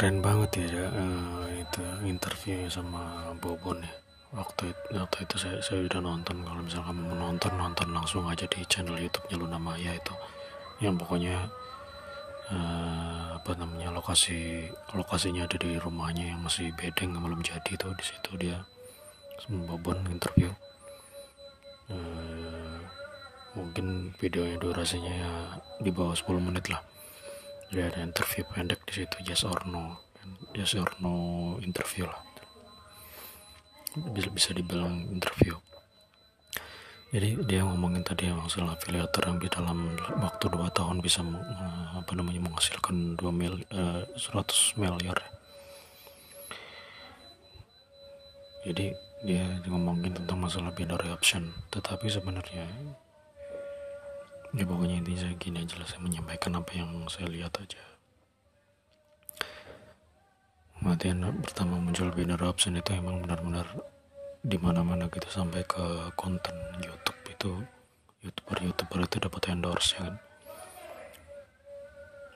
keren banget ya uh, itu interview sama Bobon ya. Waktu itu, waktu itu saya, saya udah nonton kalau misalnya kamu mau nonton nonton langsung aja di channel YouTube-nya Luna Maya itu. Yang pokoknya uh, apa namanya lokasi lokasinya ada di rumahnya yang masih bedeng belum jadi itu di situ dia sama Bobon interview. Uh, mungkin videonya durasinya ya di bawah 10 menit lah jadi ada interview pendek di situ yes or no yes or no interview lah. Bisa bisa dibilang interview. Jadi dia ngomongin tadi masalah afiliator yang di dalam waktu dua tahun bisa apa namanya menghasilkan 2 mil uh, 100 miliar. Jadi dia ngomongin tentang masalah binary option tetapi sebenarnya ya pokoknya intinya saya gini aja lah saya menyampaikan apa yang saya lihat aja. Kematian pertama muncul binary option itu emang benar-benar di mana-mana kita sampai ke konten YouTube itu. Youtuber-youtuber itu dapat endorse ya kan?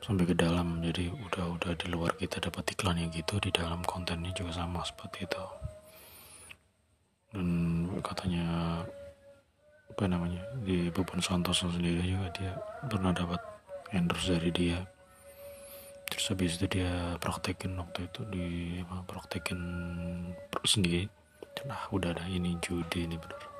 Sampai ke dalam jadi udah udah di luar kita dapat iklannya gitu di dalam kontennya juga sama seperti itu. Dan katanya apa namanya di Bubun Santoso sendiri juga dia pernah dapat endorse dari dia. Terus habis itu dia praktekin waktu itu di praktekin sendiri. Dan ah udah ada ini judi ini bener